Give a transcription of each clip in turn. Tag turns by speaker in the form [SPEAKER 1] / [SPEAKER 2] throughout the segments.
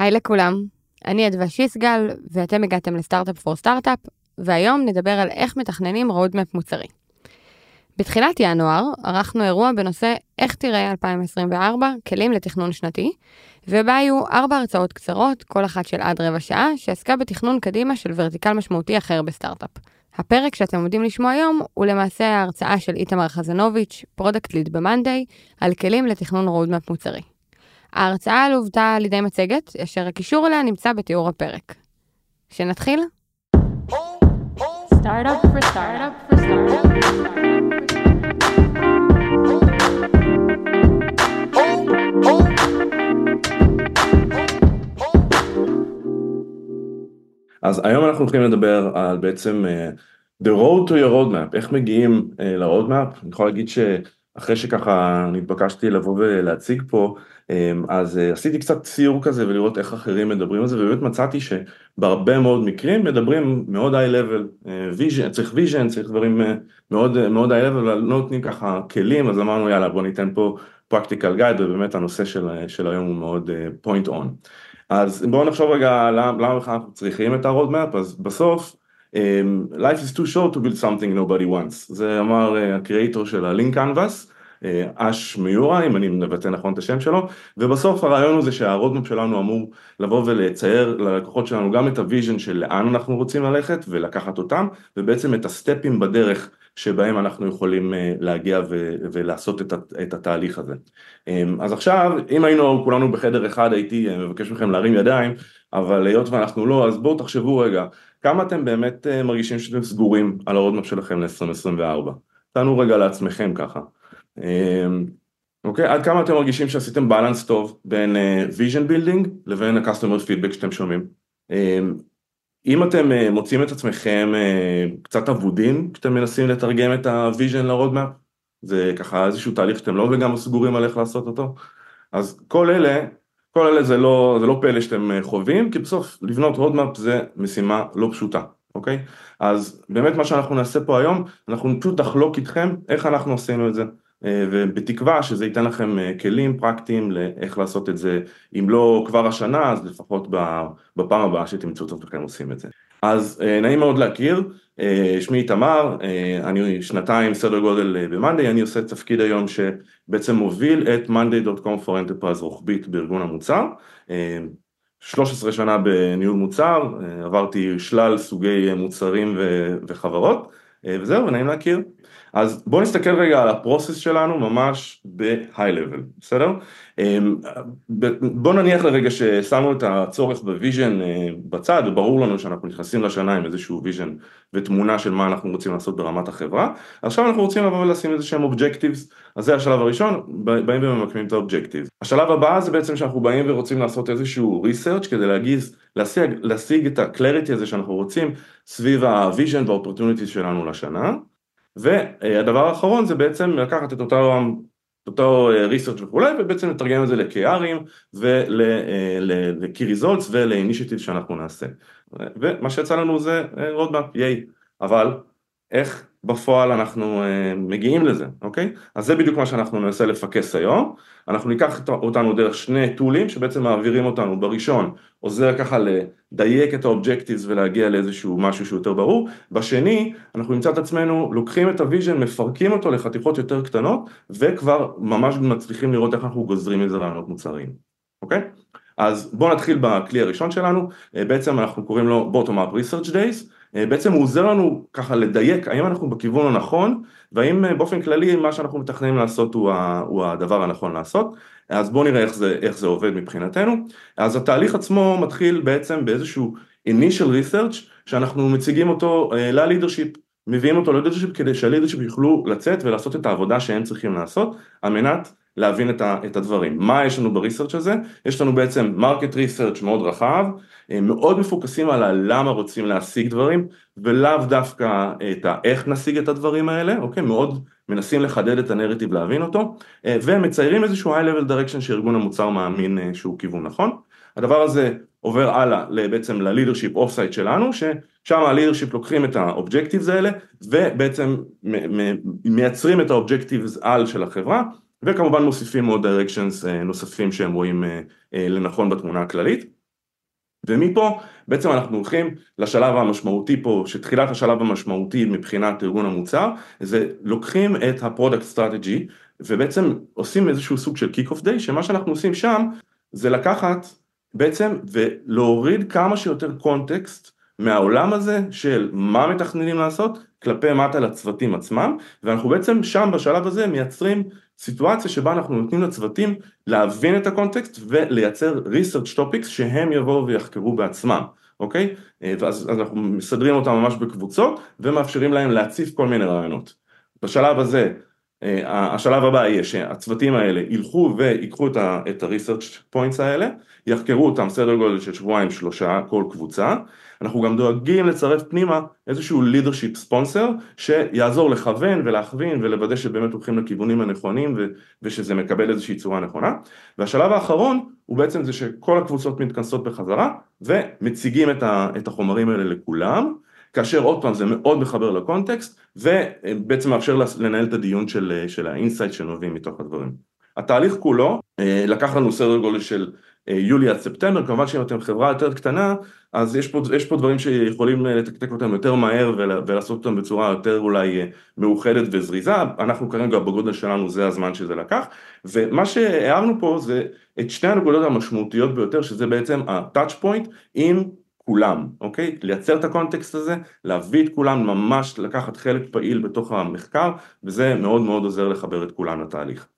[SPEAKER 1] היי לכולם, אני אדווה שיסגל, ואתם הגעתם ל-Startup for Startup, והיום נדבר על איך מתכננים roadmap מוצרי. בתחילת ינואר ערכנו אירוע בנושא איך תראה 2024, כלים לתכנון שנתי, ובה היו ארבע הרצאות קצרות, כל אחת של עד רבע שעה, שעסקה בתכנון קדימה של vertical משמעותי אחר בסטארט-אפ. הפרק שאתם עומדים לשמוע היום הוא למעשה ההרצאה של איתמר חזנוביץ', product lead במאנדיי, על כלים לתכנון רודמפ מוצרי. ההרצאה לוותה על ידי מצגת, אשר הקישור אליה נמצא בתיאור הפרק. שנתחיל? Startup for startup for startup.
[SPEAKER 2] אז היום אנחנו הולכים לדבר על בעצם uh, the road to your roadmap, איך מגיעים uh, ל-roadmap, אני יכול להגיד שאחרי שככה נתבקשתי לבוא ולהציג פה, um, אז uh, עשיתי קצת ציור כזה ולראות איך אחרים מדברים על זה, ובאמת מצאתי שבהרבה מאוד מקרים מדברים מאוד level, uh, vision, צריך vision, צריך דברים uh, מאוד, מאוד high level, אבל לא נותנים ככה כלים, אז אמרנו יאללה בוא ניתן פה practical guide, ובאמת הנושא של, של היום הוא מאוד point on. אז בואו נחשוב רגע למה בכלל אנחנו צריכים את ה-roadmap, אז בסוף life is too short to build something nobody wants, זה אמר uh, ה-creator של ה- Lean Canvas, אש uh, מאוריה אם אני מבטא נכון את השם שלו, ובסוף הרעיון הוא זה שה-roadmap שלנו אמור לבוא ולצייר ללקוחות שלנו גם את ה-vision של לאן אנחנו רוצים ללכת ולקחת אותם, ובעצם את ה-step ים בדרך שבהם אנחנו יכולים להגיע ולעשות את התהליך הזה. אז עכשיו, אם היינו כולנו בחדר אחד הייתי מבקש מכם להרים ידיים, אבל היות ואנחנו לא, אז בואו תחשבו רגע, כמה אתם באמת מרגישים שאתם סגורים על ה-roadmap שלכם ל-2024? תענו רגע לעצמכם ככה. אוקיי, עד כמה אתם מרגישים שעשיתם balance טוב בין vision building לבין ה-customer feedback שאתם שומעים? אם אתם מוצאים את עצמכם קצת אבודים כשאתם מנסים לתרגם את ה-vision ל-roadmap, זה ככה איזשהו תהליך שאתם לא לגמרי סגורים על איך לעשות אותו, אז כל אלה, כל אלה זה לא, זה לא פלא שאתם חווים, כי בסוף לבנות roadmap זה משימה לא פשוטה, אוקיי? אז באמת מה שאנחנו נעשה פה היום, אנחנו פשוט נחלוק איתכם איך אנחנו עשינו את זה. ובתקווה שזה ייתן לכם כלים פרקטיים לאיך לעשות את זה, אם לא כבר השנה אז לפחות בפעם הבאה שתמצאו את עצמכם עושים את זה. אז נעים מאוד להכיר, שמי איתמר, אני שנתיים סדר גודל במאנדיי, אני עושה תפקיד היום שבעצם מוביל את monday.com for enterprise רוחבית בארגון המוצר, 13 שנה בניהול מוצר, עברתי שלל סוגי מוצרים וחברות, וזהו, נעים להכיר. אז בואו נסתכל רגע על ה-process שלנו ממש ב-high level, בסדר? בואו נניח לרגע ששמנו את הצורך ב-vision בצד וברור לנו שאנחנו נכנסים לשנה עם איזשהו vision ותמונה של מה אנחנו רוצים לעשות ברמת החברה. עכשיו אנחנו רוצים לבוא ולשים איזה שהם objectives אז זה השלב הראשון, באים וממקמים את ה-objectives השלב הבא זה בעצם שאנחנו באים ורוצים לעשות איזשהו research כדי להגיז, להשיג, להשיג את ה-clarity הזה שאנחנו רוצים סביב ה-vision וה-opportunities שלנו לשנה והדבר האחרון זה בעצם לקחת את אותו, אותו research וכולי ובעצם לתרגם את זה ל-KR ים ול-Key Results ול-Initiative שאנחנו נעשה. ומה שיצא לנו זה roadmap, ייי, אבל איך בפועל אנחנו מגיעים לזה, אוקיי? אז זה בדיוק מה שאנחנו ננסה לפרק היום, אנחנו ניקח אותנו דרך שני tool ים שבעצם מעבירים אותנו, בראשון עוזר ככה לדייק את ה-objectives ולהגיע לאיזשהו משהו שהוא יותר ברור, בשני אנחנו נמצא את עצמנו לוקחים את ה-vision, מפרקים אותו לחתיכות יותר קטנות וכבר ממש מצליחים לראות איך אנחנו גוזרים את זה רעיונות מוצריים, אוקיי? אז בואו נתחיל בכלי הראשון שלנו, בעצם אנחנו קוראים לו Bottom Up Research Days בעצם הוא עוזר לנו ככה לדייק האם אנחנו בכיוון הנכון והאם באופן כללי מה שאנחנו מתכננים לעשות הוא הדבר הנכון לעשות. אז בואו נראה איך זה, איך זה עובד מבחינתנו. אז התהליך עצמו מתחיל בעצם באיזשהו initial research שאנחנו מציגים אותו ללידרשיפ מביאים אותו ללידרשיפ כדי שהלידרשיפ יוכלו לצאת ולעשות את העבודה שהם צריכים לעשות על מנת להבין את הדברים. מה יש לנו ב-research הזה? יש לנו בעצם market research מאוד רחב, מאוד מפוקסים על הלמה רוצים להשיג דברים ולאו דווקא את האיך נשיג את הדברים האלה, אוקיי? מאוד מנסים לחדד את הנרטיב להבין אותו ומציירים איזשהו high level direction שארגון המוצר מאמין שהוא כיוון נכון. הדבר הזה עובר הלאה בעצם ל-leadership off-site שלנו ששם ה-leadership לוקחים את ה-objectives האלה ובעצם מייצרים את ה-objectives על של החברה וכמובן מוסיפים עוד directions נוספים שהם רואים לנכון בתמונה הכללית. ומפה בעצם אנחנו הולכים לשלב המשמעותי פה, שתחילת השלב המשמעותי מבחינת ארגון המוצר, זה לוקחים את ה-product strategy ובעצם עושים איזשהו סוג של kick off day, שמה שאנחנו עושים שם זה לקחת בעצם ולהוריד כמה שיותר context מהעולם הזה של מה מתכננים לעשות כלפי מטה לצוותים עצמם, ואנחנו בעצם שם בשלב הזה מייצרים סיטואציה שבה אנחנו נותנים לצוותים להבין את הקונטקסט ולייצר research topics שהם יבואו ויחקרו בעצמם, אוקיי? ואז אנחנו מסדרים אותם ממש בקבוצות ומאפשרים להם להציף כל מיני רעיונות. בשלב הזה השלב הבא יהיה שהצוותים האלה ילכו ויקחו את ה-research points האלה, יחקרו אותם סדר גודל של שבועיים שלושה כל קבוצה, אנחנו גם דואגים לצרף פנימה איזשהו leadership sponsor שיעזור לכוון ולהכווין ולוודא שבאמת הולכים לכיוונים הנכונים ושזה מקבל איזושהי צורה נכונה, והשלב האחרון הוא בעצם זה שכל הקבוצות מתכנסות בחזרה ומציגים את החומרים האלה לכולם כאשר עוד פעם זה מאוד מחבר ל-context ובעצם מאפשר לנהל את הדיון של ה-insight שנובעים מתוך הדברים. התהליך כולו לקח לנו סדר גודל של יולי עד ספטמבר, כמובן שאם אתם חברה יותר קטנה אז יש פה, יש פה דברים שיכולים לתקתק אותם יותר מהר ולעשות אותם בצורה יותר אולי מאוחדת וזריזה, אנחנו כרגע בגודל שלנו זה הזמן שזה לקח ומה שהערנו פה זה את שתי הנקודות המשמעותיות ביותר שזה בעצם ה-touch point עם כולם, אוקיי? לייצר את הקונטקסט הזה, להביא את כולם ממש לקחת חלק פעיל בתוך המחקר וזה מאוד מאוד עוזר לחבר את כולם לתהליך.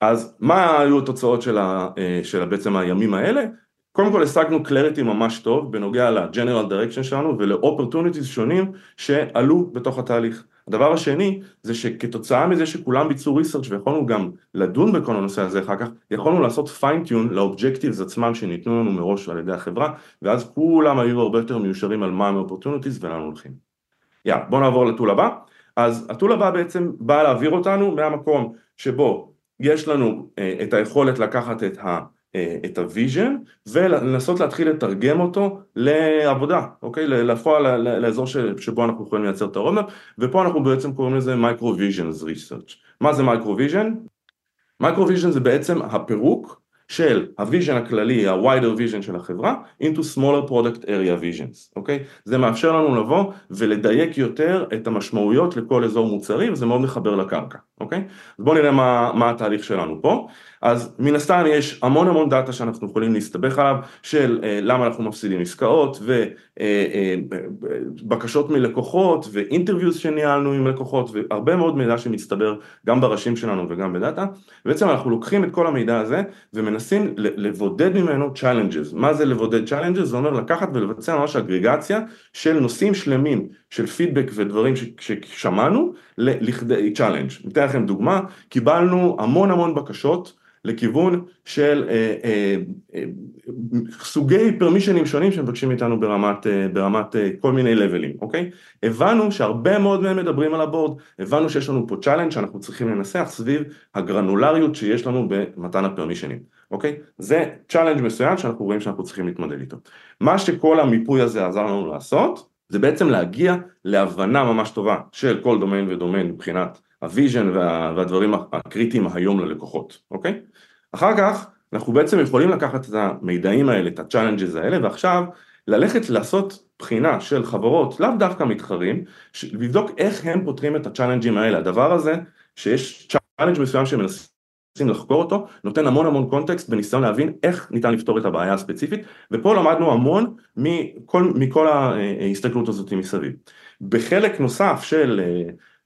[SPEAKER 2] אז מה היו התוצאות של, ה, של בעצם הימים האלה? קודם כל השגנו clarity ממש טוב בנוגע ל-general direction שלנו ול-opportunities שונים שעלו בתוך התהליך. הדבר השני זה שכתוצאה מזה שכולם ביצעו research ויכולנו גם לדון בכל הנושא הזה אחר כך, יכולנו לעשות fine-tune לאובג'קטיבס עצמם שניתנו לנו מראש על ידי החברה ואז כולם היו הרבה יותר מיושרים על מה הם opportunities ולאן הולכים. יאללה בואו נעבור ל-tool הבא, אז ה-tool הבא בעצם בא להעביר אותנו מהמקום שבו יש לנו את היכולת לקחת את ה... את ה-vision ולנסות להתחיל לתרגם אותו לעבודה, אוקיי? לפועל לאזור שבו אנחנו יכולים לייצר את ה-roadmap ופה אנחנו בעצם קוראים לזה Microvisions Research. מה זה Microvision? Microvision זה בעצם הפירוק של ה-vision הכללי, ה-wider vision של החברה, into smaller product area visions, אוקיי? זה מאפשר לנו לבוא ולדייק יותר את המשמעויות לכל אזור מוצרי וזה מאוד מחבר לקרקע, אוקיי? אז בואו נראה מה, מה התהליך שלנו פה. אז מן הסתם יש המון המון data שאנחנו יכולים להסתכל עליו של אה, למה אנחנו מפסידים עסקאות ובקשות אה, אה, מלקוחות ו-interviews שניהלנו עם לקוחות והרבה מאוד מידע שמצטבר גם בראשים שלנו וגם ב-data ובעצם אנחנו לוקחים את כל המידע הזה ומנסים לבודד ממנו challenges מה זה לבודד challenges? זה אומר לקחת ולבצע ממש אגרגציה של נושאים שלמים של פידבק ודברים ששמענו לכדי challenge. אתן לכם דוגמה, קיבלנו המון המון בקשות לכיוון של אה, אה, אה, סוגי permission-ים שונים שמבקשים מאיתנו ברמת, אה, ברמת אה, כל מיני level-ים, אוקיי? הבנו שהרבה מאוד מהם מדברים על ה board, הבנו שיש לנו פה challenge שאנחנו צריכים לנסח סביב הגרנולריות שיש לנו במתן ה permission-ים, אוקיי? זה challenge מסוים שאנחנו רואים שאנחנו צריכים להתמודד איתו. מה שכל המיפוי הזה עזר לנו לעשות, זה בעצם להגיע להבנה ממש טובה של כל domain ו domain מבחינת ה vision וה, והדברים הקריטיים היום ללקוחות, אוקיי? אחר כך אנחנו בעצם יכולים לקחת את המידעים האלה, את ה-challenges האלה, ועכשיו ללכת לעשות בחינה של חברות, לאו דווקא מתחרים, לבדוק איך הם פותרים את ה-challenge'ים האלה. הדבר הזה, שיש challenge מסוים שמנסים לחקור אותו, נותן המון המון context בניסיון להבין איך ניתן לפתור את הבעיה הספציפית, ופה למדנו המון מכל, מכל ההסתכלות הזאת מסביב. בחלק נוסף של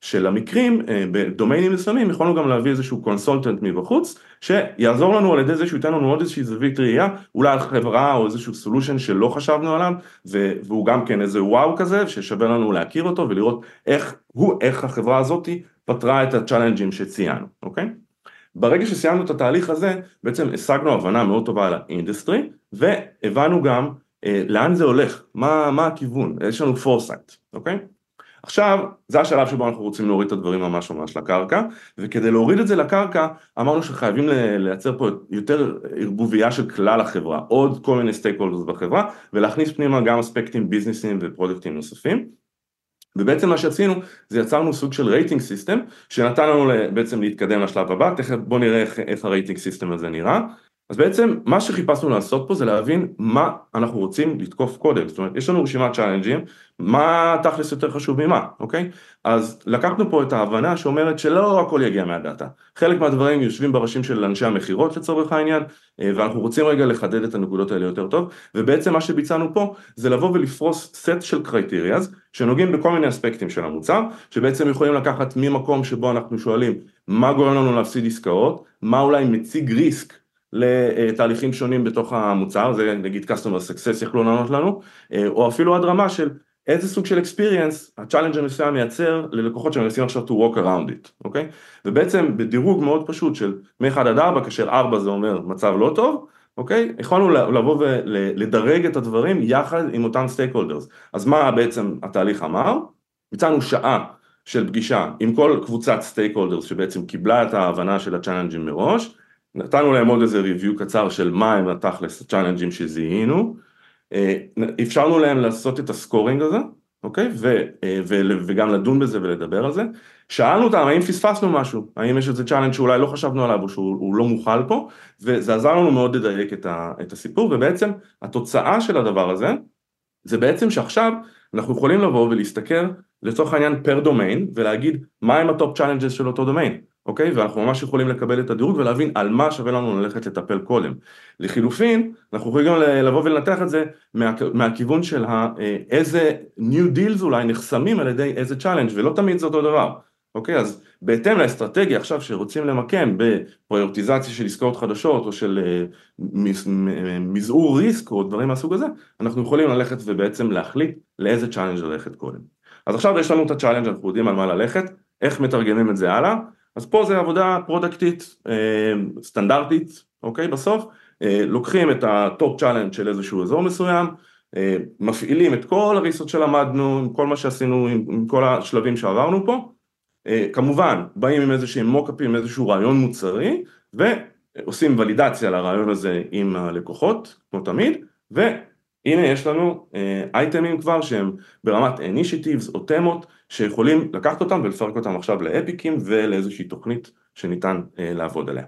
[SPEAKER 2] של המקרים ב domain-ים מסוימים יכולנו גם להביא איזשהו consultant מבחוץ שיעזור לנו על ידי זה שהוא ייתן לנו עוד איזושהי זווית ראייה אולי על חברה או איזשהו solution שלא חשבנו עליו והוא גם כן איזה וואו כזה ששווה לנו להכיר אותו ולראות איך הוא, איך החברה הזאתי פתרה את ה challenge-ים שציינו, אוקיי? ברגע שסיימנו את התהליך הזה בעצם השגנו הבנה מאוד טובה על ה industry והבנו גם אה, לאן זה הולך, מה, מה הכיוון, יש לנו foresight, אוקיי? עכשיו, זה השלב שבו אנחנו רוצים להוריד את הדברים ממש ממש לקרקע, וכדי להוריד את זה לקרקע, אמרנו שחייבים לייצר פה יותר ערבוביה של כלל החברה, עוד כל מיני stakeholders בחברה, ולהכניס פנימה גם אספקטים ביזנסיים ופרודקטים נוספים. ובעצם מה שעשינו זה יצרנו סוג של rating system שנתן לנו בעצם להתקדם לשלב הבא, תכף בואו נראה איך, איך ה rating system הזה נראה. אז בעצם מה שחיפשנו לעשות פה זה להבין מה אנחנו רוצים לתקוף קודם, זאת אומרת יש לנו רשימת challenge-ים, מה תכלס יותר חשוב ממה, אוקיי? אז לקחנו פה את ההבנה שאומרת שלא הכל יגיע מהדאטה, חלק מהדברים יושבים בראשים של אנשי המכירות לצורך העניין, אה, ואנחנו רוצים רגע לחדד את הנקודות האלה יותר טוב, ובעצם מה שביצענו פה זה לבוא ולפרוס סט של criterias שנוגעים בכל מיני אספקטים של המוצר, שבעצם יכולים לקחת ממקום שבו אנחנו שואלים מה גורם לנו להפסיד עסקאות, מה אולי מציג ריסק לתהליכים שונים בתוך המוצר, זה נגיד customer success יכלו לענות לנו, אה, או אפילו עד רמה של איזה סוג של experience ה-challenge המסוים מייצר ללקוחות שמנסים עכשיו to walk around it, אוקיי? ובעצם בדירוג מאוד פשוט של מ-1 עד 4, כאשר 4 זה אומר מצב לא טוב, אוקיי? יכולנו לבוא ולדרג את הדברים יחד עם אותם stakeholders. אז מה בעצם התהליך אמר? ביצענו שעה של פגישה עם כל קבוצת stakeholders שבעצם קיבלה את ההבנה של ה-challenge מראש, נתנו להם עוד איזה review קצר של מה הם התכלס ה challenge-ים שזיהינו, אה, אפשרנו להם לעשות את ה scoring הזה, אוקיי? ו, אה, ו, וגם לדון בזה ולדבר על זה. שאלנו אותם האם פספסנו משהו, האם יש איזה challenge שאולי לא חשבנו עליו או שהוא לא מוכל פה, וזה עזר לנו מאוד לדייק את, ה, את הסיפור, ובעצם התוצאה של הדבר הזה, זה בעצם שעכשיו אנחנו יכולים לבוא ולהסתכל לצורך העניין per domain ולהגיד מהם ה top challenges של אותו דומיין. אוקיי? ואנחנו ממש יכולים לקבל את הדירוג ולהבין על מה שווה לנו ללכת לטפל קודם. לחילופין, אנחנו יכולים גם לבוא ולנתח את זה מה, מהכיוון של ה, אה, איזה new deals אולי נחסמים על ידי איזה challenge, ולא תמיד זה אותו דבר. אוקיי? אז בהתאם לאסטרטגיה עכשיו שרוצים למקם בפריוריטיזציה של עסקאות חדשות או של אה, מזעור risk או דברים מהסוג הזה, אנחנו יכולים ללכת ובעצם להחליט לאיזה challenge ללכת קודם. אז עכשיו יש לנו את ה-challenge, אנחנו יודעים על מה ללכת, איך מתרגמים את זה הלאה, אז פה זה עבודה פרודקטית, אה, סטנדרטית, אוקיי, בסוף, אה, לוקחים את ה top challenge של איזשהו אזור מסוים, אה, מפעילים את כל ה research שלמדנו, עם כל מה שעשינו, עם, כל השלבים שעברנו פה, כמובן באים עם איזשהם mockup-ים, איזשהו רעיון מוצרי, ועושים ולידציה לרעיון הזה עם הלקוחות, כמו תמיד, והנה יש לנו item-ים כבר שהם ברמת initiatives או תמות, שיכולים לקחת אותם ולפרק אותם עכשיו ל epic-ים ולאיזושהי תוכנית שניתן אה, לעבוד עליה.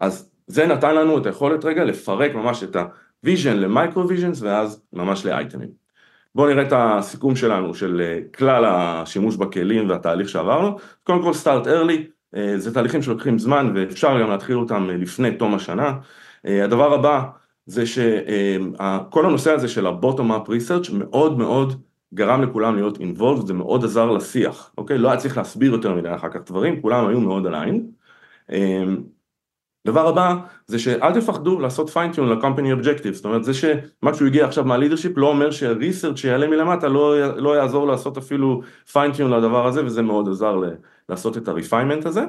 [SPEAKER 2] אז זה נתן לנו את היכולת רגע לפרק ממש את ה vision ל micro visions ואז ממש ל item-ים. בואו נראה את הסיכום שלנו של אה, כלל השימוש בכלים והתהליך שעברנו. קודם כל סטארט ארלי, אה, זה תהליכים שלוקחים זמן ואפשר גם להתחיל אותם לפני תום השנה. הדבר הבא זה שכל הנושא הזה של ה-bottom up research מאוד מאוד גרם לכולם להיות involved, זה מאוד עזר לשיח, אוקיי? לא היה צריך להסביר יותר מדי אחר כך דברים, כולם היו מאוד עליין. אמ, דבר הבא זה שאל תפחדו לעשות פיינטיון ל-company objectives, זאת אומרת זה שמשהו הגיע עכשיו מהלידרשיפ לא אומר שהריסרצ' שיעלה מלמטה לא, לא יעזור לעשות אפילו פיינטיון לדבר הזה וזה מאוד עזר לעשות את ה-refinement הזה.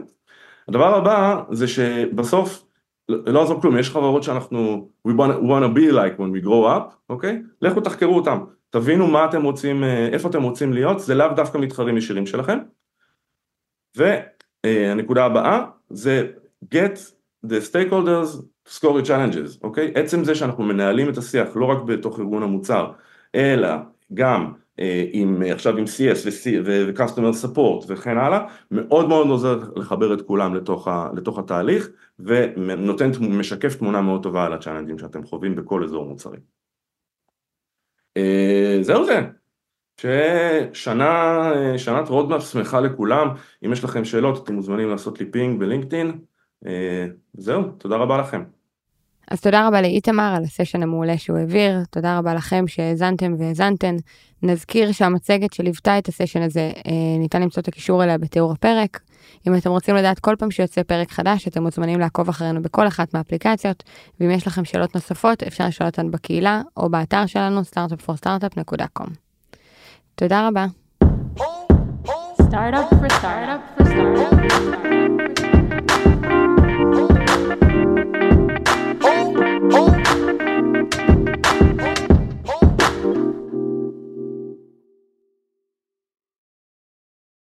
[SPEAKER 2] הדבר הבא זה שבסוף לא יעזור כלום, יש חברות שאנחנו we want to be like when we grow up, אוקיי? לכו תחקרו אותם, תבינו מה אתם רוצים, אה, איפה אתם רוצים להיות, זה לאו דווקא מתחרים ישירים שלכם. והנקודה הבאה זה get the stakeholders to score your challenges, אוקיי? עצם זה שאנחנו מנהלים את השיח לא רק בתוך ארגון המוצר, אלא גם עם, עכשיו עם CS ו-customer support וכן הלאה, מאוד מאוד עוזר לחבר את כולם לתוך, ה, לתוך התהליך ונותן, משקף תמונה מאוד טובה על ה challenge-ים שאתם חווים בכל אזור מוצרי. אה, זהו זה, ששנה, שנת roadmap שמחה לכולם, אם יש לכם שאלות אתם מוזמנים לעשות לי ping בלינקדאין, אה, זהו, תודה רבה לכם.
[SPEAKER 1] אז תודה רבה לאיתמר על הסשן המעולה שהוא העביר, תודה רבה לכם שהאזנתם והאזנתן. נזכיר שהמצגת שליוותה את הסשן הזה, אה, ניתן למצוא את הקישור אליה בתיאור הפרק. אם אתם רוצים לדעת כל פעם שיוצא פרק חדש, אתם מוזמנים לעקוב אחרינו בכל אחת מהאפליקציות, ואם יש לכם שאלות נוספות, אפשר לשאול אותן בקהילה או באתר שלנו, startupforstartup.com. תודה רבה. Startup for startup for startup. Oh.